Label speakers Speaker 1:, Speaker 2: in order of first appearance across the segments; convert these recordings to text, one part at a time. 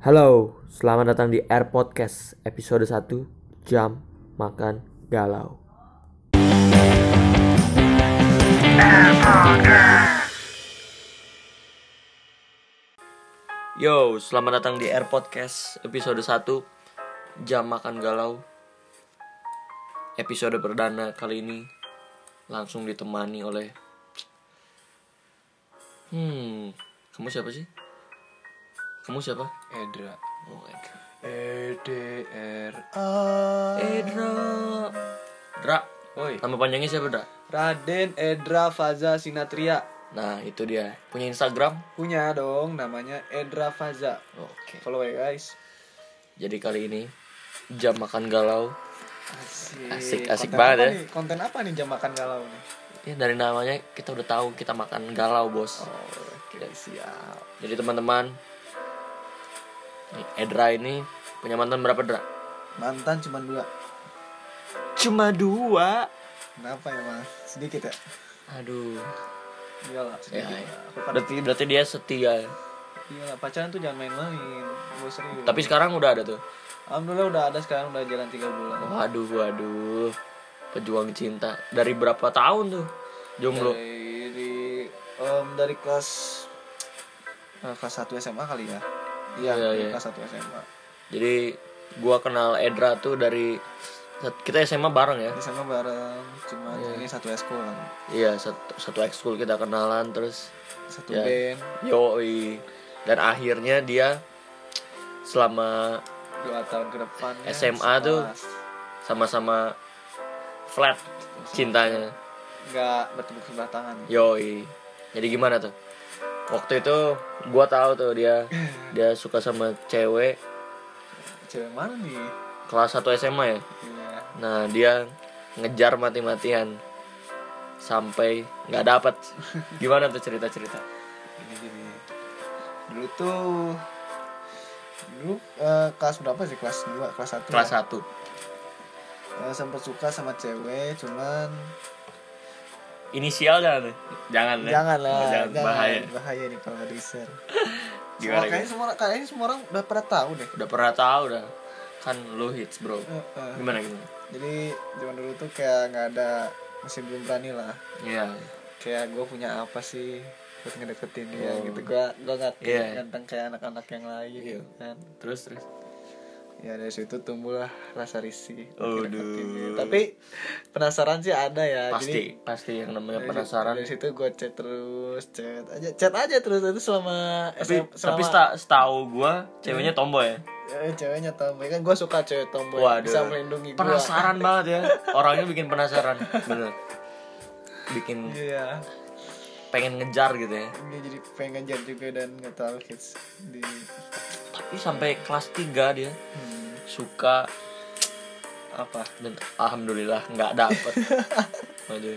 Speaker 1: Halo, selamat datang di Air Podcast episode 1 Jam Makan Galau Yo, selamat datang di Air Podcast episode 1 Jam Makan Galau Episode perdana kali ini langsung ditemani oleh Hmm, kamu siapa sih? Kamu siapa?
Speaker 2: Edra.
Speaker 1: Oh god.
Speaker 2: E D R A.
Speaker 1: Edra. Dra.
Speaker 2: Woi.
Speaker 1: Nama panjangnya siapa Dra?
Speaker 2: Raden Edra Faza Sinatria.
Speaker 1: Nah itu dia. Punya Instagram?
Speaker 2: Punya dong namanya Edra Faza.
Speaker 1: Oke.
Speaker 2: Follow ya guys.
Speaker 1: Jadi kali ini Jam makan galau.
Speaker 2: Asik.
Speaker 1: Asik- asik
Speaker 2: Konten
Speaker 1: banget ya.
Speaker 2: nih? Konten apa nih jam makan galau nih?
Speaker 1: Ya dari namanya kita udah tahu kita makan galau bos.
Speaker 2: Oh oke siap.
Speaker 1: Jadi teman-teman Edra ini punya mantan berapa Dra?
Speaker 2: Mantan cuma dua.
Speaker 1: Cuma dua?
Speaker 2: Kenapa ya mas? Sedikit ya?
Speaker 1: Aduh.
Speaker 2: Iyalah
Speaker 1: ya,
Speaker 2: sedikit.
Speaker 1: ya.
Speaker 2: kan-
Speaker 1: Berarti, berarti dia setia.
Speaker 2: Iyalah pacaran tuh jangan main-main. Gue serius
Speaker 1: Tapi sekarang udah ada tuh?
Speaker 2: Alhamdulillah udah ada sekarang udah jalan 3 bulan.
Speaker 1: Waduh waduh. Pejuang cinta. Dari berapa tahun tuh? Jomblo.
Speaker 2: Dari em, dari kelas eh, kelas 1 SMA kali ya iya
Speaker 1: Iya,
Speaker 2: dari
Speaker 1: iya.
Speaker 2: kelas 1 SMA
Speaker 1: Jadi gua kenal Edra tuh dari kita SMA bareng ya.
Speaker 2: sana bareng cuma
Speaker 1: Iya.
Speaker 2: ini satu ekskul kan
Speaker 1: Iya, satu, satu ekskul kita kenalan terus
Speaker 2: satu
Speaker 1: Ya.
Speaker 2: band
Speaker 1: yoi. Dan akhirnya dia selama
Speaker 2: dua tahun ke depan
Speaker 1: SMA tuh sama-sama flat cintanya.
Speaker 2: nggak bertepuk sebelah tangan
Speaker 1: Yoi. Jadi gimana tuh? Waktu itu gua tahu tuh dia dia suka sama cewek
Speaker 2: cewek mana nih
Speaker 1: kelas 1 SMA ya.
Speaker 2: iya
Speaker 1: Nah, dia ngejar mati-matian sampai nggak dapat. Gimana tuh cerita-cerita?
Speaker 2: ini gini dulu tuh dulu eh, kelas berapa sih kelas 2 kelas 1
Speaker 1: Kelas 1.
Speaker 2: Eh, sempat suka sama cewek cuman
Speaker 1: Inisial jangan. Jangan ya.
Speaker 2: jangan lah
Speaker 1: Oh, jangan. bahaya.
Speaker 2: bahaya nih kalau di share
Speaker 1: Gimana,
Speaker 2: semua, kayaknya semua kayaknya semua orang udah pada tahu deh
Speaker 1: Udah pernah tahu dah. Kan lu hits, Bro.
Speaker 2: Eh, eh.
Speaker 1: Gimana gimana?
Speaker 2: jadi zaman dulu tuh kayak nggak ada masih belum berani lah
Speaker 1: Iya.
Speaker 2: kayak gue punya apa sih buat ngedeketin dia
Speaker 1: Oh.
Speaker 2: gitu gue gue nggak
Speaker 1: Iya.
Speaker 2: ganteng kayak anak-anak yang lain
Speaker 1: Iya.
Speaker 2: gitu kan
Speaker 1: Terus terus.
Speaker 2: Ya dari situ tumbuhlah rasa risih
Speaker 1: Aduh.
Speaker 2: tapi penasaran sih ada ya
Speaker 1: Pasti
Speaker 2: jadi
Speaker 1: pasti yang namanya
Speaker 2: dari,
Speaker 1: penasaran.
Speaker 2: dari situ gue chat terus chat aja chat aja terus itu selama
Speaker 1: Tapi
Speaker 2: SM
Speaker 1: tapi
Speaker 2: selama
Speaker 1: seta- setahu gua ceweknya tomboy ya.
Speaker 2: eh, ceweknya tomboy kan gue suka cewek tomboy
Speaker 1: Waduh.
Speaker 2: bisa melindungi gue
Speaker 1: Penasaran banget ya. Orangnya bikin penasaran. Bener. Bikin
Speaker 2: iya
Speaker 1: pengen ngejar gitu ya.
Speaker 2: Dia jadi pengen ngejar juga dan nggak tahu hits di
Speaker 1: Tapi sampai kelas 3 dia
Speaker 2: hmm,
Speaker 1: suka
Speaker 2: apa
Speaker 1: dan alhamdulillah nggak dapet. Aduh.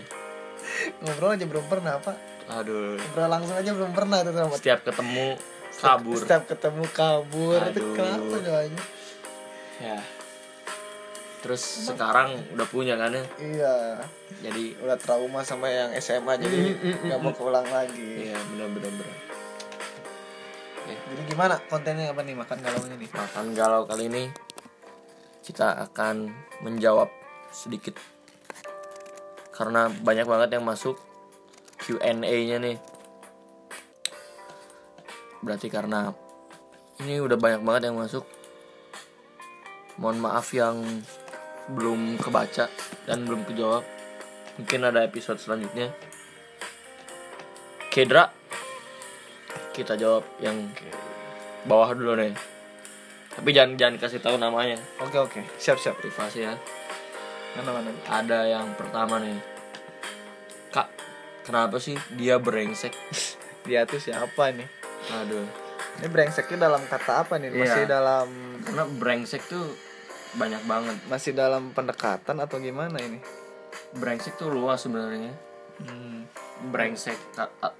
Speaker 2: ngobrol aja belum pernah apa
Speaker 1: Aduh.
Speaker 2: ngobrol langsung aja belum pernah tuh sama
Speaker 1: Setiap ketemu kabur.
Speaker 2: setiap ketemu kabur itu
Speaker 1: Aduh.
Speaker 2: kenapa doanya
Speaker 1: Ya. Terus sekarang udah punya kan ya.
Speaker 2: iya
Speaker 1: Jadi
Speaker 2: udah trauma sama yang SMA jadi nggak mau keulang lagi
Speaker 1: iya benar benar benar.
Speaker 2: Jadi gimana kontennya apa nih makan galaunya nih
Speaker 1: Makan galau kali ini kita akan menjawab sedikit karena banyak banget yang masuk Q&A-nya nih. Berarti karena ini udah banyak banget yang masuk. Mohon maaf yang belum kebaca dan belum kejawab. Mungkin ada episode selanjutnya. Kedra kita jawab yang bawah dulu nih. Tapi jangan jangan kasih tahu namanya,
Speaker 2: oke oke siap siap
Speaker 1: privasi ya.
Speaker 2: mana mana
Speaker 1: Ada yang pertama nih. Kak, kenapa sih dia brengsek?
Speaker 2: dia tuh siapa nih
Speaker 1: Aduh.
Speaker 2: ini brengseknya dalam kata apa nih masih
Speaker 1: Iya.
Speaker 2: dalam
Speaker 1: Karena brengsek tuh banyak banget.
Speaker 2: masih dalam pendekatan atau gimana ini
Speaker 1: Brengsek tuh luas sebenarnya.
Speaker 2: Hmm.
Speaker 1: Brengsek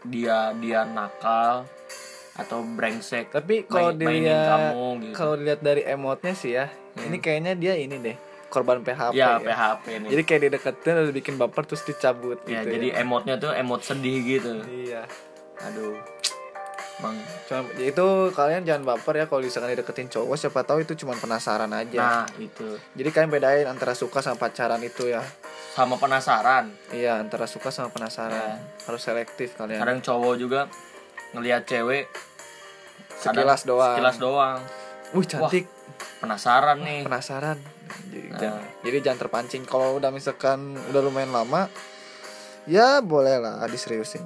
Speaker 1: dia dia nakal atau brengsek
Speaker 2: Tapi kalau
Speaker 1: main-
Speaker 2: dilihat
Speaker 1: kamu gitu.
Speaker 2: kalau dilihat dari emotnya sih ya,
Speaker 1: Hmm.
Speaker 2: ini kayaknya dia ini deh korban PHP.
Speaker 1: ya,
Speaker 2: ya.
Speaker 1: PHP nih.
Speaker 2: Jadi kayak dideketin terus bikin baper terus dicabut
Speaker 1: ya,
Speaker 2: gitu.
Speaker 1: jadi emotnya tuh emot sedih gitu.
Speaker 2: Iya.
Speaker 1: Aduh. Bang.
Speaker 2: Cuma ya itu kalian jangan baper ya kalau misalkan dideketin cowok siapa tahu itu cuma penasaran aja.
Speaker 1: Nah, itu.
Speaker 2: Jadi kalian bedain antara suka sama pacaran itu ya.
Speaker 1: Sama penasaran.
Speaker 2: Iya, antara suka sama penasaran. Harus selektif kalian.
Speaker 1: Kadang cowok juga ngelihat cewek kadang
Speaker 2: Sekilas doang.
Speaker 1: Sekilas doang.
Speaker 2: Wih, cantik.
Speaker 1: Penasaran nih.
Speaker 2: Penasaran. Jadi,
Speaker 1: Nah.
Speaker 2: jangan, jadi jangan terpancing. Kalau udah misalkan udah lumayan lama, ya boleh lah diseriusin.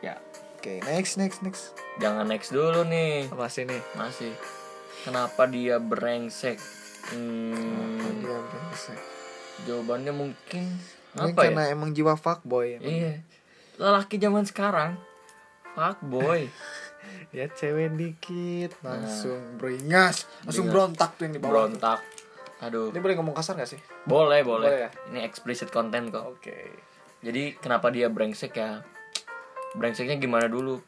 Speaker 1: Ya,
Speaker 2: Oke, next, next, next.
Speaker 1: jangan next dulu nih.
Speaker 2: Masih nih.
Speaker 1: Masih. Kenapa dia brengsek? Hmm,
Speaker 2: Dia brengsek.
Speaker 1: Jawabannya mungkin
Speaker 2: Mungkin
Speaker 1: apa
Speaker 2: karena
Speaker 1: ya?
Speaker 2: emang jiwa fuckboy. emang.
Speaker 1: Iya. Lelaki zaman sekarang fuck boy.
Speaker 2: Ya cewek dikit langsung beringas, langsung
Speaker 1: Beringas.
Speaker 2: berontak tuh yang di bawah.
Speaker 1: Berontak. Aduh.
Speaker 2: Ini boleh ngomong kasar gak sih?
Speaker 1: Boleh, boleh.
Speaker 2: Boleh ya?
Speaker 1: Ini explicit content kok.
Speaker 2: Oke.
Speaker 1: Jadi kenapa dia brengsek ya? Brengseknya gimana dulu?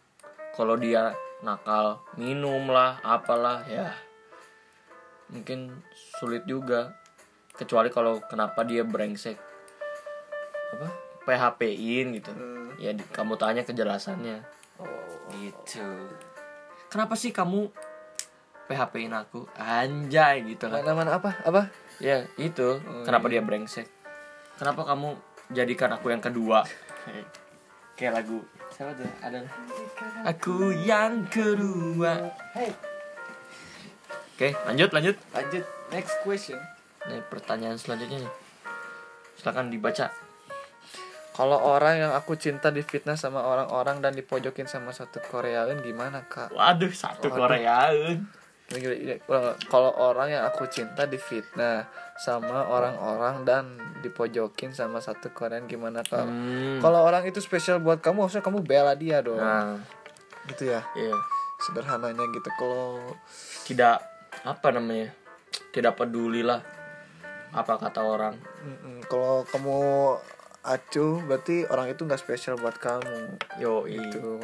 Speaker 1: Kalau dia nakal, minum lah, apalah ya. Mungkin sulit juga. Kecuali kalau kenapa dia brengsek. Apa? PHP-in gitu.
Speaker 2: Hmm.
Speaker 1: Ya di- kamu tanya kejelasannya.
Speaker 2: Oh.
Speaker 1: Gitu. Kenapa sih kamu PHP-in aku? Anjay gitu kan.
Speaker 2: Mana mana apa? Apa?
Speaker 1: Ya itu
Speaker 2: Oh,
Speaker 1: kenapa
Speaker 2: iya.
Speaker 1: dia brengsek Kenapa kamu jadikan aku yang kedua Kayak lagu Siapa tuh? Ada Aku yang kedua
Speaker 2: Hey,
Speaker 1: Oke lanjut lanjut
Speaker 2: lanjut next question.
Speaker 1: Nih pertanyaan selanjutnya nih Silakan dibaca
Speaker 2: Kalau orang yang aku cinta difitnah sama orang-orang dan dipojokin sama satu Koreaan gimana kak?
Speaker 1: Waduh satu
Speaker 2: Waduh. Gini. Ulang, Kalau orang yang aku cinta difitnah sama orang-orang dan dipojokin sama satu Koreaan gimana kak?
Speaker 1: hmm.
Speaker 2: Kalau orang itu spesial buat kamu, harusnya kamu bela dia dong.
Speaker 1: Nah
Speaker 2: Gitu ya,
Speaker 1: iya
Speaker 2: sederhananya gitu. Kalau
Speaker 1: Tidak Apa namanya Tidak peduli lah Apa kata orang
Speaker 2: kalau kamu acuh, berarti orang itu nggak spesial buat kamu.
Speaker 1: Yo
Speaker 2: Gitu.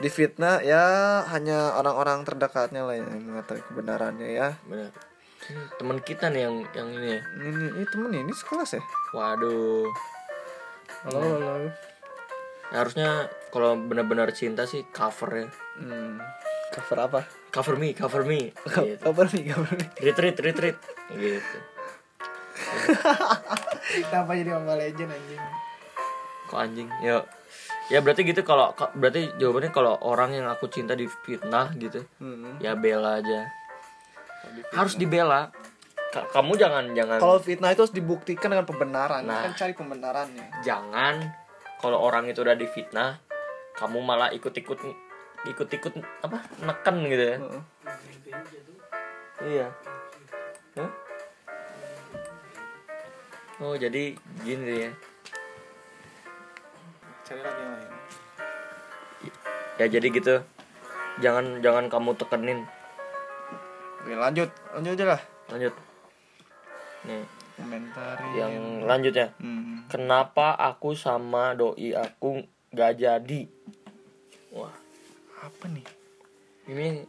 Speaker 2: Difitnah ya hanya orang-orang terdekatnya lah yang mengetahui kebenarannya ya.
Speaker 1: Benar Teman kita nih yang yang ini ya
Speaker 2: Ini, ini temen ini sekelas ya?
Speaker 1: Waduh
Speaker 2: Halo, halo.
Speaker 1: harusnya kalau benar-benar cinta sih cover ya
Speaker 2: Hmm, cover apa?
Speaker 1: cover me cover me gitu.
Speaker 2: Cover nih, cover nih.
Speaker 1: retreat retreat gitu
Speaker 2: Kenapa jadi Mobile Legend anjing?
Speaker 1: kok anjing ya ya berarti gitu kalau berarti jawabannya kalau orang yang aku cinta difitnah gitu
Speaker 2: Hmm.
Speaker 1: ya bela aja harus dibela Ka- kamu jangan jangan
Speaker 2: Kalau fitnah itu harus dibuktikan dengan pembenaran.
Speaker 1: Nah.
Speaker 2: Kan cari pembenarannya.
Speaker 1: jangan kalau orang itu udah difitnah kamu malah ikut-ikut ikut-ikut apa neken gitu ya
Speaker 2: Heeh.
Speaker 1: Iya. Oh jadi gini ya.
Speaker 2: Cari lagi yang lain.
Speaker 1: Ya jadi gitu. Jangan jangan kamu tekenin.
Speaker 2: Oke, lanjut, lanjut aja lah.
Speaker 1: Lanjut. Nih,
Speaker 2: Komentari.
Speaker 1: yang lanjutnya.
Speaker 2: Hmm.
Speaker 1: Kenapa aku sama doi aku gak jadi? Wah,
Speaker 2: Apa nih?
Speaker 1: ini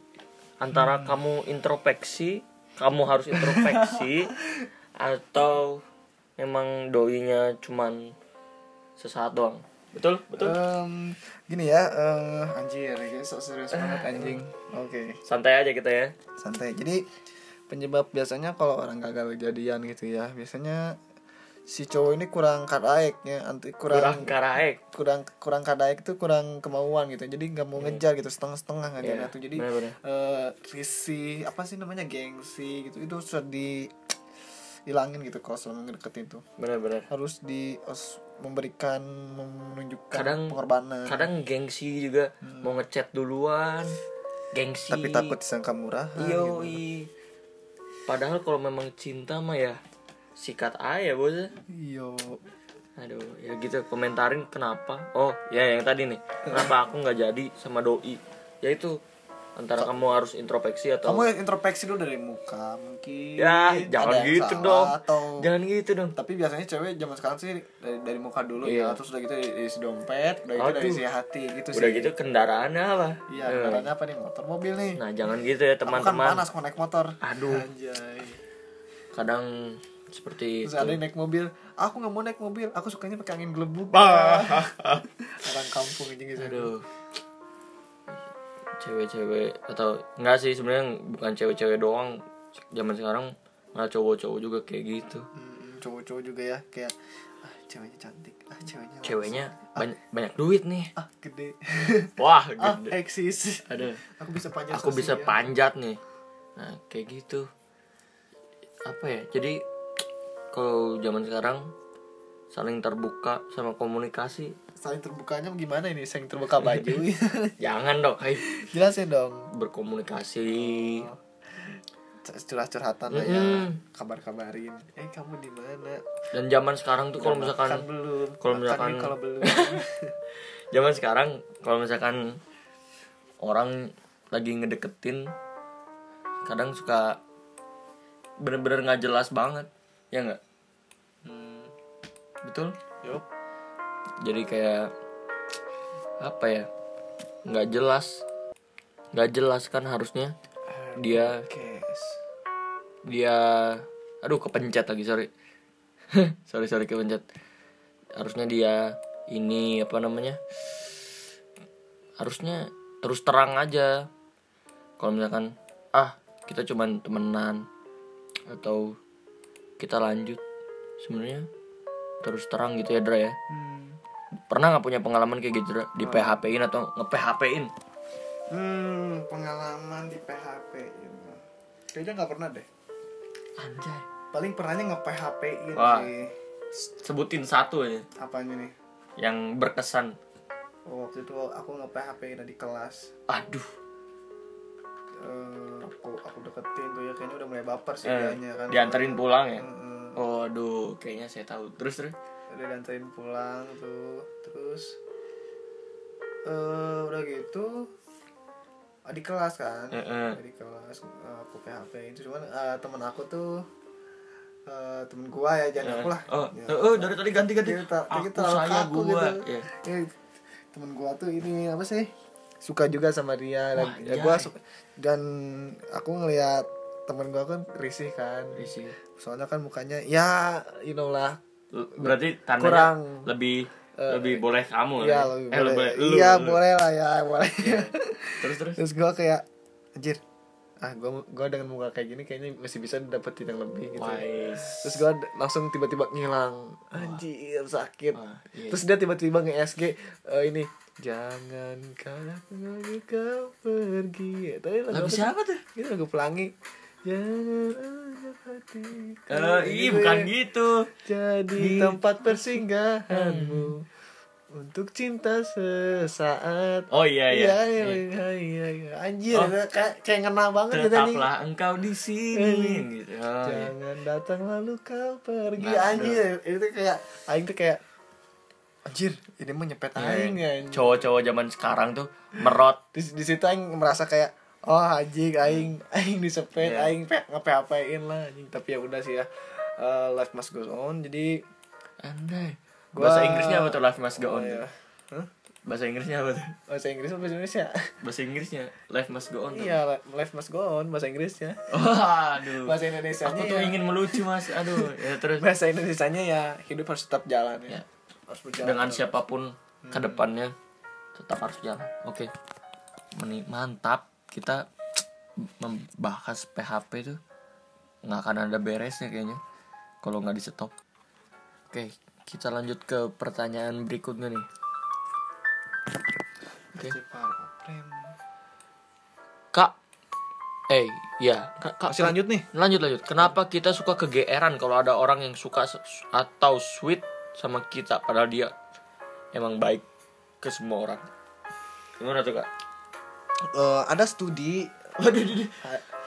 Speaker 1: antara kamu introspeksi, kamu harus introspeksi atau memang doinya cuman sesaat doang. Betul? Betul?
Speaker 2: Em, gini ya, eh anjir, guys, sok serius banget anjing. Oke,
Speaker 1: Santai aja kita ya.
Speaker 2: santai. Jadi penyebab biasanya kalau orang gagal jadian gitu ya, biasanya si cowok ini kurang kadaeknya, anti
Speaker 1: Kurang
Speaker 2: kurang
Speaker 1: karaek.
Speaker 2: kurang kurang kadaek itu kurang kemauan gitu. Jadi nggak mau ngejar gitu, setengah-setengah ngejar
Speaker 1: Iya,
Speaker 2: tuh. Jadi
Speaker 1: benar-benar.
Speaker 2: eh risi apa sih namanya gengsi gitu itu sudah di hilangin gitu kalau selama ngedeketin tuh
Speaker 1: Benar-benar.
Speaker 2: harus di harus memberikan menunjukkan
Speaker 1: Kadang-
Speaker 2: pengorbanan
Speaker 1: Kadang gengsi juga mau ngechat duluan. Gengsi.
Speaker 2: tapi takut disangka murah
Speaker 1: Iyo, Padahal kalau memang cinta mah ya sikat aja bos.
Speaker 2: iyo
Speaker 1: Aduh, ya gitu komentarin kenapa. Oh, ya yang tadi nih. Kenapa aku nggak jadi sama doi? Ya itu antara kamu harus introspeksi atau
Speaker 2: kamu introspeksi dulu dari muka mungkin
Speaker 1: ya jangan gitu
Speaker 2: salah
Speaker 1: dong.
Speaker 2: atau
Speaker 1: Jangan gitu dong.
Speaker 2: tapi biasanya cewek zaman sekarang sih dari, dari muka dulu
Speaker 1: Iya.
Speaker 2: ya terus udah gitu dari isi dompet udah gitu dari isi hati gitu
Speaker 1: Udah
Speaker 2: sih
Speaker 1: gitu kendaraannya apa?
Speaker 2: iya
Speaker 1: Eh,
Speaker 2: kendaraannya apa nih motor mobil nih
Speaker 1: Nah, jangan gitu ya
Speaker 2: kan
Speaker 1: teman-teman.
Speaker 2: panas mau naik motor
Speaker 1: Aduh.
Speaker 2: Anjay.
Speaker 1: Kadang seperti
Speaker 2: Terus
Speaker 1: itu.
Speaker 2: ada yang naik mobil Aku gak mau naik mobil Aku sukanya pakai angin gelembung Orang kampung aja gitu
Speaker 1: Aduh. Cewek-cewek atau enggak sih sebenarnya bukan cewek-cewek doang. Zaman sekarang malah cowok-cowok juga kayak gitu.
Speaker 2: Hmm, cowok-cowok juga ya kayak ah ceweknya cantik ah ceweknya
Speaker 1: ceweknya banyak banyak duit nih.
Speaker 2: Ah gede.
Speaker 1: Wah
Speaker 2: ah
Speaker 1: gede.
Speaker 2: eksis.
Speaker 1: Ada.
Speaker 2: Aku bisa panjat
Speaker 1: aku bisa
Speaker 2: sosial.
Speaker 1: panjat nih. Nah kayak gitu. Apa ya? Jadi kalau zaman sekarang saling terbuka sama komunikasi
Speaker 2: saling terbukanya gimana ini? Saling terbuka baju.
Speaker 1: Jangan dong hai.
Speaker 2: Jelasin dong.
Speaker 1: Berkomunikasi.
Speaker 2: Curhat-curhatan lah ya.
Speaker 1: Mm-mm.
Speaker 2: kabar-kabarin. Eh kamu di mana?
Speaker 1: Dan zaman sekarang tuh kalau misalkan
Speaker 2: belum?
Speaker 1: kalau misalkan-
Speaker 2: kalau belum.
Speaker 1: Zaman sekarang kalau misalkan orang lagi ngedeketin kadang suka bener-bener nggak jelas banget ya nggak?
Speaker 2: Hmm.
Speaker 1: betul?
Speaker 2: Yup
Speaker 1: jadi kayak apa ya nggak jelas nggak jelas kan harusnya. Dia dia aduh kepencet lagi sorry. Sorry sorry kepencet. Harusnya dia ini apa namanya harusnya terus terang aja. Kalau misalkan ah kita cuman temenan atau kita lanjut sebenarnya terus terang gitu ya Dra ya.
Speaker 2: Hmm.
Speaker 1: Pernah nggak punya pengalaman kayak gitu di PHP in atau nge PHP in
Speaker 2: Hmm, pengalaman di PHP ini. Kayaknya nggak pernah deh.
Speaker 1: anjay
Speaker 2: Paling pernahnya nge PHP in
Speaker 1: Wah.
Speaker 2: sih.
Speaker 1: sebutin satu aja
Speaker 2: Apanya nih?
Speaker 1: yang berkesan
Speaker 2: Oh, waktu itu aku nge PHP in di kelas.
Speaker 1: aduh
Speaker 2: Eh, aku aku deketin tuh ya kayaknya udah mulai baper sih
Speaker 1: eh,
Speaker 2: kayaknya kan.
Speaker 1: dianterin pulang ya
Speaker 2: Mm-mm.
Speaker 1: oh aduh kayaknya saya tahu terus terus
Speaker 2: udah dianterin pulang tuh terus eh udah gitu di kelas kan
Speaker 1: Heeh.
Speaker 2: di kelas eh, aku PHP itu cuman eh, temen aku tuh eh, temen gua ya jangan aku lah
Speaker 1: oh
Speaker 2: Ya.
Speaker 1: eh, dari tadi ganti ganti
Speaker 2: Kita-
Speaker 1: aku
Speaker 2: kita
Speaker 1: saya gua
Speaker 2: gitu.
Speaker 1: ya
Speaker 2: Ya, temen gua tuh ini apa sih suka juga sama dia dan
Speaker 1: Wah,
Speaker 2: ya gua
Speaker 1: anjay.
Speaker 2: su- dan aku ngelihat temen gua kan risih kan
Speaker 1: Isi.
Speaker 2: soalnya kan mukanya ya you know lah
Speaker 1: berarti tandanya
Speaker 2: Kurang.
Speaker 1: lebih
Speaker 2: Eh,
Speaker 1: lebih boleh kamu
Speaker 2: Iya,
Speaker 1: ya?
Speaker 2: lebih
Speaker 1: eh,
Speaker 2: boleh.
Speaker 1: lebih lu,
Speaker 2: Iya,
Speaker 1: lu.
Speaker 2: boleh lah ya, boleh.
Speaker 1: terus terus
Speaker 2: Terus gua kayak anjir. Ah, gua gua dengan muka kayak gini kayaknya masih bisa dapetin yang lebih gitu.
Speaker 1: wise
Speaker 2: Terus gua d- langsung tiba-tiba ngilang. Anjir, sakit.
Speaker 1: Wah, iya.
Speaker 2: Terus dia tiba-tiba nge-SG eh, ini Jangan kau kau pergi. Tadi
Speaker 1: lagu siapa tuh
Speaker 2: Itu lagu pelangi. Jangan hati.
Speaker 1: Eh, ih bukan gitu
Speaker 2: Jadi tempat persinggahanmu untuk cinta sesaat.
Speaker 1: oh iya iya,
Speaker 2: Iya,
Speaker 1: iya.
Speaker 2: iya, iya, iya. Anjir,
Speaker 1: Oh.
Speaker 2: kayak kayak ngena banget gitu nih.
Speaker 1: tetaplah engkau di sini gitu oh, iya.
Speaker 2: Jangan datang lalu kau pergi.
Speaker 1: Nah,
Speaker 2: anjir, itu kayak aing tuh kayak anjir, ini mah nyepet
Speaker 1: Iya,
Speaker 2: aing anjir.
Speaker 1: cowok-cowok zaman sekarang tuh merot
Speaker 2: Di, di situ aing merasa kayak oh anjing aing aing disepet
Speaker 1: Iya.
Speaker 2: aing pe ngapain lah anjing tapi ya udah sih ya Eh, life must go on jadi
Speaker 1: andai
Speaker 2: Gua-
Speaker 1: bahasa Inggrisnya apa tuh life must go on
Speaker 2: Oh, iya. Hah?
Speaker 1: bahasa Inggrisnya apa tuh
Speaker 2: bahasa Inggris apa bahasa Indonesia
Speaker 1: bahasa Inggrisnya life must go on
Speaker 2: iya li- life must go on bahasa Inggrisnya
Speaker 1: Waduh.
Speaker 2: bahasa Indonesia
Speaker 1: Aku tuh
Speaker 2: ya,
Speaker 1: ingin melucu mas. Aduh. Ya terus
Speaker 2: bahasa Indonesia nya ya hidup harus tetap jalan ya,
Speaker 1: Ya.
Speaker 2: harus berjalan
Speaker 1: dengan
Speaker 2: terus.
Speaker 1: siapa pun ke depannya tetap harus jalan. Oke. Meni- Mantap. Kita membahas PHP itu nggak akan ada beresnya kayaknya kalau nggak di stop. Oke, kita lanjut ke pertanyaan berikutnya nih. Oke. Kak, eh, ya, kak, kak,
Speaker 2: masih lanjut nih
Speaker 1: Lanjut lanjut. Kenapa kita suka kegeeran kalau ada orang yang suka atau sweet sama kita padahal dia emang baik ke semua orang. Gimana tuh kak?
Speaker 2: Eh, ada studi
Speaker 1: Waduh,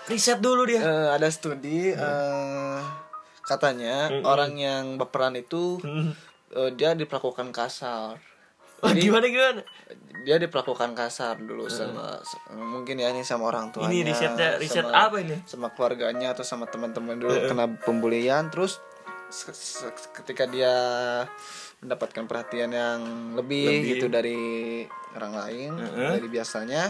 Speaker 1: riset dulu dia.
Speaker 2: eh, ada studi eh, katanya
Speaker 1: Mm-mm.
Speaker 2: orang yang baperan itu
Speaker 1: Hmm.
Speaker 2: eh, dia diperlakukan kasar
Speaker 1: Wah, gimana gimana?
Speaker 2: dia diperlakukan kasar dulu sama mungkin ya ini sama orang tuanya
Speaker 1: Ini risetnya riset
Speaker 2: sama-
Speaker 1: apa ini?
Speaker 2: sama keluarganya atau sama teman-teman dulu kena pembulian terus ketika dia mendapatkan perhatian yang lebih,
Speaker 1: Lebih.
Speaker 2: gitu dari orang lain
Speaker 1: Heeh.
Speaker 2: dari biasanya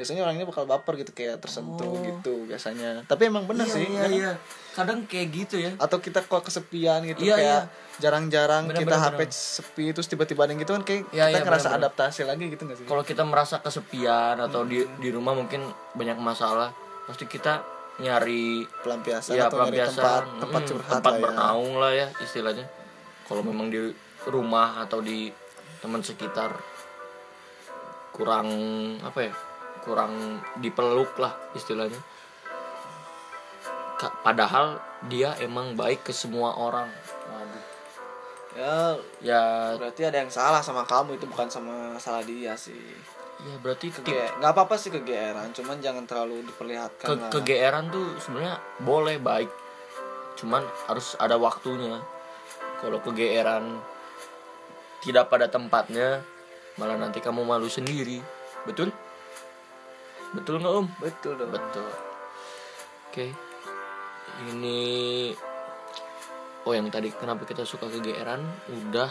Speaker 2: biasanya orang ini bakal baper gitu kayak tersentuh gitu biasanya tapi emang bener
Speaker 1: Iya,
Speaker 2: sih
Speaker 1: iya,
Speaker 2: kadang-
Speaker 1: iya. kadang kayak gitu ya
Speaker 2: atau kita kok kesepian gitu
Speaker 1: Iya,
Speaker 2: kayak jarang-jarang
Speaker 1: Bener,
Speaker 2: kita
Speaker 1: bener,
Speaker 2: HP
Speaker 1: bener.
Speaker 2: sepi terus tiba-tiba ada gitu kan kayak
Speaker 1: Iya,
Speaker 2: kita
Speaker 1: iya,
Speaker 2: ngerasa
Speaker 1: bener, bener.
Speaker 2: adaptasi lagi gitu gak sih
Speaker 1: kalau kita merasa kesepian atau di di rumah mungkin banyak masalah pasti kita nyari
Speaker 2: pelampiasan
Speaker 1: ya
Speaker 2: atau nyari
Speaker 1: pelampiasan
Speaker 2: tempat tempat
Speaker 1: mm,
Speaker 2: curhat
Speaker 1: tempat
Speaker 2: lah ya.
Speaker 1: bernaung lah ya istilahnya kalau memang di rumah atau di teman sekitar kurang apa ya kurang dipeluk lah istilahnya. Padahal dia emang baik ke semua orang. Waduh.
Speaker 2: ya
Speaker 1: ya
Speaker 2: berarti ada yang salah sama kamu itu bukan sama salah dia sih.
Speaker 1: Ya berarti
Speaker 2: Kege- nggak apa-apa sih kegeeran cuman jangan terlalu diperlihatkan
Speaker 1: ke
Speaker 2: lah.
Speaker 1: kegeeran tuh sebenarnya boleh baik cuman harus ada waktunya. Kalau kegeeran tidak pada tempatnya malah nanti kamu malu sendiri. Betul betul nggak om?
Speaker 2: Betul dong.
Speaker 1: Betul. Oke. Ini oh yang tadi kenapa kita suka kegeeran? Udah.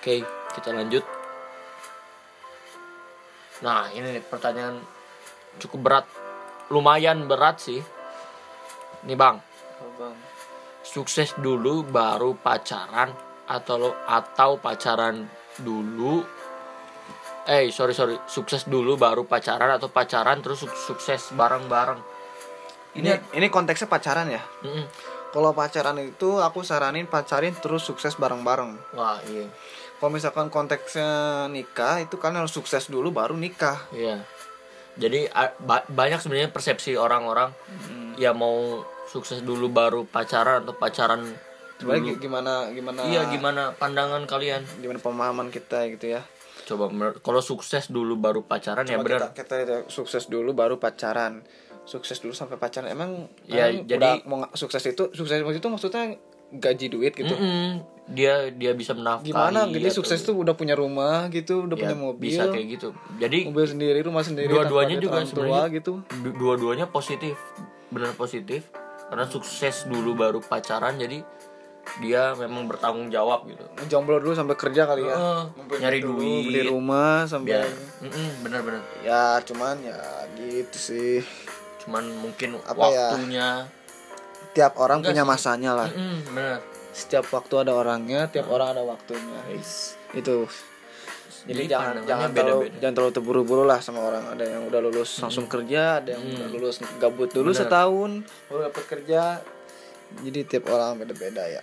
Speaker 1: Oke kita lanjut. Nah ini nih pertanyaan cukup berat. Lumayan berat sih. Nih bang.
Speaker 2: Oh, bang?
Speaker 1: Sukses dulu baru pacaran atau lo atau pacaran dulu eh sorry sorry. Sukses dulu baru pacaran atau pacaran terus suk- sukses bareng bareng
Speaker 2: ini ini konteksnya pacaran ya?
Speaker 1: Mm-mm.
Speaker 2: kalau pacaran itu aku saranin pacarin terus sukses bareng-bareng.
Speaker 1: Wah iya.
Speaker 2: Kalau misalkan konteksnya nikah itu kan harus sukses dulu baru nikah.
Speaker 1: Iya. Jadi ba- banyak sebenarnya persepsi orang-orang ya mau sukses dulu baru pacaran atau pacaran
Speaker 2: sebenarnya
Speaker 1: dulu.
Speaker 2: gimana gimana
Speaker 1: iya gimana pandangan kalian?
Speaker 2: Gimana pemahaman kita gitu ya
Speaker 1: coba kalau sukses dulu baru pacaran ya
Speaker 2: Coba
Speaker 1: benar
Speaker 2: kita, kita sukses dulu baru pacaran. Sukses dulu sampai pacaran. Emang
Speaker 1: Ya,
Speaker 2: emang
Speaker 1: jadi-
Speaker 2: mau sukses itu sukses itu maksudnya gaji duit gitu?
Speaker 1: Mm-mm. dia dia bisa menafkahi
Speaker 2: gimana? Jadi
Speaker 1: atau-
Speaker 2: sukses tuh udah punya rumah gitu udah
Speaker 1: ya,
Speaker 2: punya mobil.
Speaker 1: bisa kayak gitu. Jadi
Speaker 2: mobil sendiri rumah sendiri
Speaker 1: Dua-duanya juga
Speaker 2: tua
Speaker 1: sebenarnya.
Speaker 2: gitu.
Speaker 1: du- dua-duanya positif. Benar positif. Karena sukses dulu baru pacaran jadi dia memang bertanggung jawab gitu.
Speaker 2: Jomblo dulu sampai kerja kali ya.
Speaker 1: Heeh,
Speaker 2: Ngumpulin
Speaker 1: nyari
Speaker 2: dulu,
Speaker 1: duit
Speaker 2: beli rumah sampai
Speaker 1: biar Mm-mm, benar-benar
Speaker 2: ya cuman ya gitu sih.
Speaker 1: Cuman mungkin
Speaker 2: Apa ya?
Speaker 1: waktunya.
Speaker 2: Tiap orang
Speaker 1: Enggak
Speaker 2: punya
Speaker 1: sih.
Speaker 2: masanya lah.
Speaker 1: Benar
Speaker 2: setiap waktu ada orangnya tiap orang ada waktunya. Itu. Jadi,
Speaker 1: Jadi
Speaker 2: jangan jangan terlalu
Speaker 1: beda-beda.
Speaker 2: jangan terlalu terburu-buru lah sama orang. Ada yang udah lulus langsung kerja ada yang udah lulus gabut dulu
Speaker 1: Bener.
Speaker 2: setahun baru dapat kerja jadi tiap orang beda-beda ya.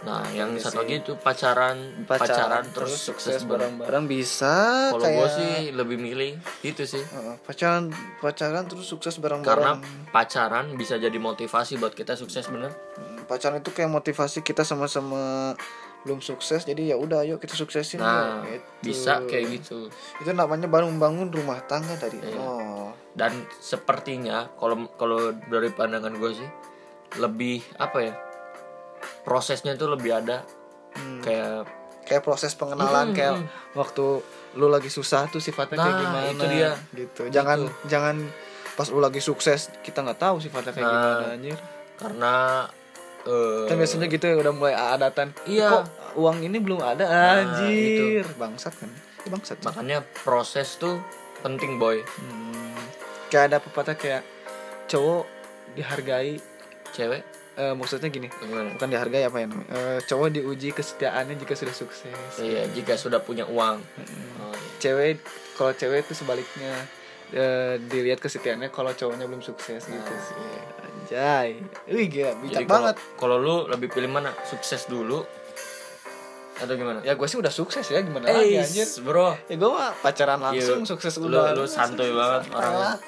Speaker 1: Nah yang satu lagi itu pacaran pacaran, terus sukses bareng.
Speaker 2: bareng-bareng bisa
Speaker 1: kalau
Speaker 2: kayak
Speaker 1: gue sih lebih milih itu sih.
Speaker 2: Pacaran pacaran terus sukses
Speaker 1: karena
Speaker 2: bareng-bareng
Speaker 1: pacaran bisa jadi motivasi buat kita sukses bener?
Speaker 2: Hmm, pacaran itu kayak motivasi kita sama-sama belum sukses jadi ya udah ayo kita suksesin
Speaker 1: nah
Speaker 2: gitu.
Speaker 1: bisa kayak gitu.
Speaker 2: Itu namanya baru membangun rumah tangga dari
Speaker 1: Iya.
Speaker 2: nol
Speaker 1: dan sepertinya kalau kalau dari pandangan gue sih lebih apa ya prosesnya tuh lebih ada.
Speaker 2: Hmm.
Speaker 1: kayak
Speaker 2: kayak proses pengenalan
Speaker 1: Hmm,
Speaker 2: kayak waktu lu lagi susah tuh sifatnya kayak
Speaker 1: Nah,
Speaker 2: gimana
Speaker 1: itu dia.
Speaker 2: gitu. Jangan jangan pas lu lagi sukses kita nggak tahu sifatnya kayak
Speaker 1: Nah,
Speaker 2: gimana anjir.
Speaker 1: karena eh,
Speaker 2: kan biasanya gitu ya udah mulai adatan.
Speaker 1: Iya.
Speaker 2: kok uang ini belum ada
Speaker 1: Nah,
Speaker 2: anjir. bangsat kan? Ya, bangsat.
Speaker 1: Makanya proses tuh penting boy.
Speaker 2: Hmm, kayak ada pepatah kayak cowok dihargai
Speaker 1: cewek?
Speaker 2: Eh, maksudnya gini
Speaker 1: gimana?
Speaker 2: bukan dihargai apa ya namanya? Eh, cowok diuji kesetiaannya jika sudah sukses.
Speaker 1: Iya jika sudah punya uang. Oh, iya.
Speaker 2: cewek kalau cewek itu sebaliknya eh, dilihat kesetiaannya kalau cowoknya belum sukses gitu
Speaker 1: Nah,
Speaker 2: sih.
Speaker 1: Iya.
Speaker 2: anjay. Wih gila bijak banget.
Speaker 1: kalau lu lebih pilih mana? Sukses dulu atau gimana?
Speaker 2: Ya gue sih udah sukses ya gimana lagi
Speaker 1: Eh,
Speaker 2: anjir.
Speaker 1: bro.
Speaker 2: Ya gue mah pacaran langsung
Speaker 1: Iya,
Speaker 2: sukses
Speaker 1: lu,
Speaker 2: udah
Speaker 1: lu santuy banget orangnya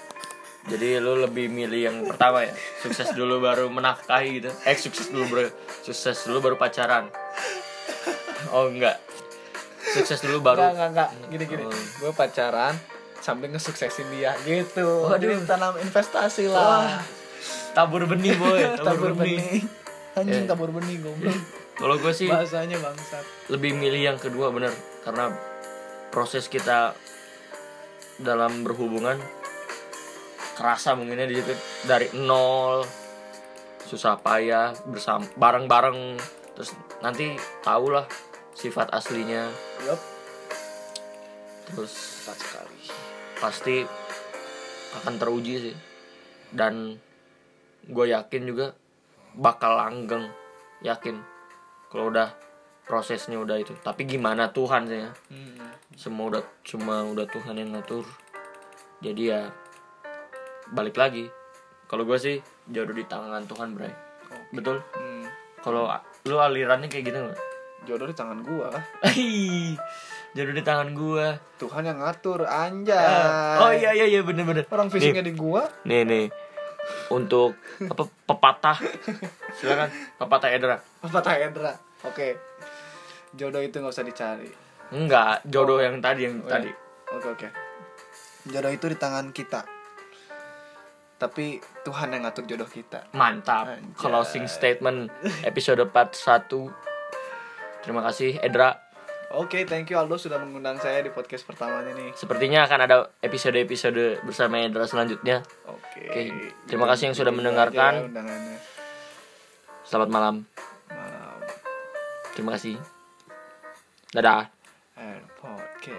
Speaker 1: jadi lu lebih milih yang pertama ya? Sukses dulu baru menafkahi gitu. Eh sukses dulu bro. Sukses dulu baru pacaran. Oh enggak. Sukses dulu
Speaker 2: enggak
Speaker 1: baru
Speaker 2: enggak enggak gini gini.
Speaker 1: Oh.
Speaker 2: gue pacaran sambil ngesuksesin dia gitu.
Speaker 1: Waduh.
Speaker 2: jadi tanam investasi
Speaker 1: Wah,
Speaker 2: lah
Speaker 1: tabur benih boy.
Speaker 2: Tabur benih. anjing
Speaker 1: Eh.
Speaker 2: tabur benih goblok.
Speaker 1: Kalau gue sih
Speaker 2: bahasanya bangsat.
Speaker 1: lebih milih yang kedua bener. Karena proses kita dalam berhubungan kerasa mungkinnya di situ. Dari nol susah payah bersama bareng-bareng. Terus nanti tahulah sifat aslinya.
Speaker 2: Yup.
Speaker 1: Terus
Speaker 2: tepat sekali.
Speaker 1: pasti akan teruji sih. Dan gue yakin juga bakal langgeng yakin. Kalau udah prosesnya udah itu. Tapi gimana Tuhan sih ya?
Speaker 2: Hmm.
Speaker 1: semua udah cuma udah Tuhan yang ngatur. Jadi ya balik lagi kalau gue sih jodoh di tangan Tuhan bray betul
Speaker 2: Hmm.
Speaker 1: kalau lu alirannya kayak gitu nggak
Speaker 2: Jodoh di tangan gua.
Speaker 1: Ih, jodoh di tangan gua
Speaker 2: Tuhan yang ngatur anjay.
Speaker 1: oh iya iya iya bener bener
Speaker 2: Orang fishingnya di gua.
Speaker 1: nih nih untuk apa pepatah silakan pepatah Edra
Speaker 2: Pepatah Hendra. Oke. Jodoh itu nggak usah dicari.
Speaker 1: enggak jodoh yang tadi yang
Speaker 2: Oh, ya.
Speaker 1: tadi
Speaker 2: Oke oke. Jodoh itu di tangan kita. Tapi Tuhan yang ngatur jodoh kita.
Speaker 1: mantap
Speaker 2: Anjay.
Speaker 1: closing statement episode part 1 terima kasih Edra
Speaker 2: Oke, thank you Aldo sudah mengundang saya di podcast pertamanya nih.
Speaker 1: Sepertinya akan ada episode-episode bersama Edra selanjutnya.
Speaker 2: Oke.
Speaker 1: Oke, terima kasih yang sudah mendengarkan. Selamat malam.
Speaker 2: Malam.
Speaker 1: Terima kasih. Dadah.
Speaker 2: Podcast.